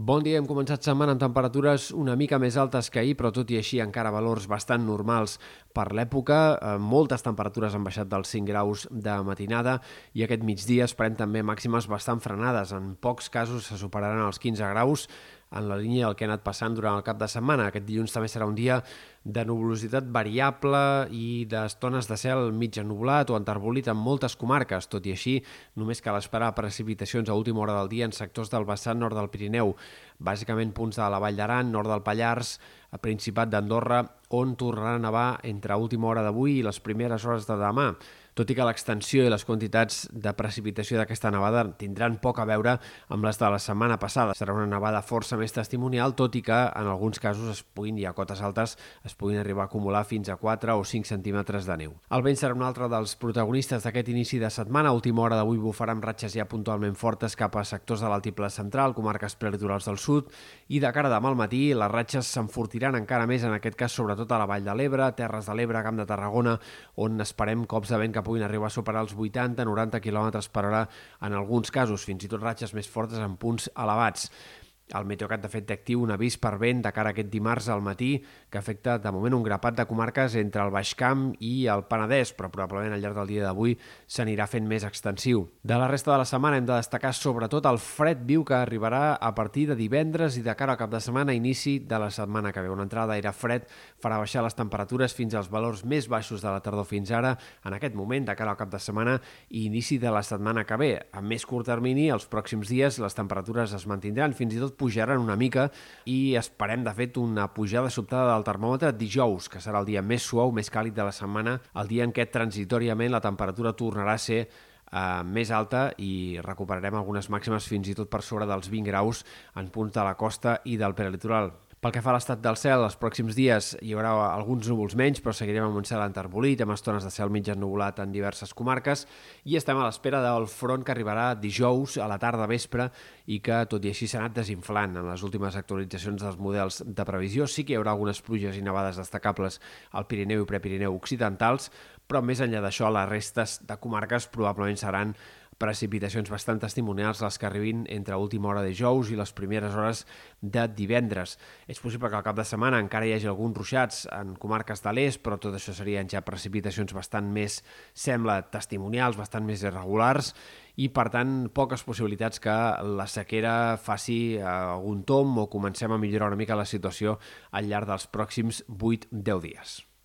Bon dia, hem començat setmana amb temperatures una mica més altes que ahir, però tot i així encara valors bastant normals per l'època. Eh, moltes temperatures han baixat dels 5 graus de matinada i aquest migdia esperem també màximes bastant frenades. En pocs casos se superaran els 15 graus, en la línia del que ha anat passant durant el cap de setmana. Aquest dilluns també serà un dia de nuvolositat variable i d'estones de cel mig ennublat o enterbolit en moltes comarques. Tot i així, només cal esperar precipitacions a última hora del dia en sectors del vessant nord del Pirineu, bàsicament punts de la Vall d'Aran, nord del Pallars, a Principat d'Andorra, on tornarà a nevar entre última hora d'avui i les primeres hores de demà tot i que l'extensió i les quantitats de precipitació d'aquesta nevada tindran poc a veure amb les de la setmana passada. Serà una nevada força més testimonial, tot i que en alguns casos es puguin, i a cotes altes, es puguin arribar a acumular fins a 4 o 5 centímetres de neu. El vent serà un altre dels protagonistes d'aquest inici de setmana. A última hora d'avui bufarà amb ratxes ja puntualment fortes cap a sectors de l'altiple central, comarques prelitorals del sud, i de cara a demà al matí les ratxes s'enfortiran encara més, en aquest cas sobretot a la Vall de l'Ebre, Terres de l'Ebre, Camp de Tarragona, on esperem cops de vent que puguin arribar a superar els 80-90 km per hora en alguns casos, fins i tot ratxes més fortes en punts elevats. El Meteocat, de fet, té actiu un avís per vent de cara a aquest dimarts al matí que afecta de moment un grapat de comarques entre el Baix Camp i el Penedès, però probablement al llarg del dia d'avui s'anirà fent més extensiu. De la resta de la setmana hem de destacar sobretot el fred viu que arribarà a partir de divendres i de cara al cap de setmana, inici de la setmana que ve. Una entrada d'aire fred farà baixar les temperatures fins als valors més baixos de la tardor fins ara, en aquest moment, de cara al cap de setmana i inici de la setmana que ve. A més curt termini, els pròxims dies les temperatures es mantindran, fins i tot pujaran una mica i esperem, de fet, una pujada sobtada del termòmetre dijous, que serà el dia més suau, més càlid de la setmana, el dia en què transitoriament la temperatura tornarà a ser eh, més alta i recuperarem algunes màximes fins i tot per sobre dels 20 graus en punts de la costa i del prelitoral. Pel que fa a l'estat del cel, els pròxims dies hi haurà alguns núvols menys, però seguirem amb un cel enterbolit, amb estones de cel mig ennuvolat en diverses comarques, i estem a l'espera del front que arribarà dijous a la tarda vespre i que, tot i així, s'ha anat desinflant en les últimes actualitzacions dels models de previsió. Sí que hi haurà algunes pluges i nevades destacables al Pirineu i Prepirineu occidentals, però més enllà d'això, les restes de comarques probablement seran precipitacions bastant testimonials les que arribin entre última hora de jous i les primeres hores de divendres. És possible que al cap de setmana encara hi hagi alguns ruixats en comarques de l'est, però tot això serien ja precipitacions bastant més, sembla, testimonials, bastant més irregulars, i per tant poques possibilitats que la sequera faci eh, algun tom o comencem a millorar una mica la situació al llarg dels pròxims 8-10 dies.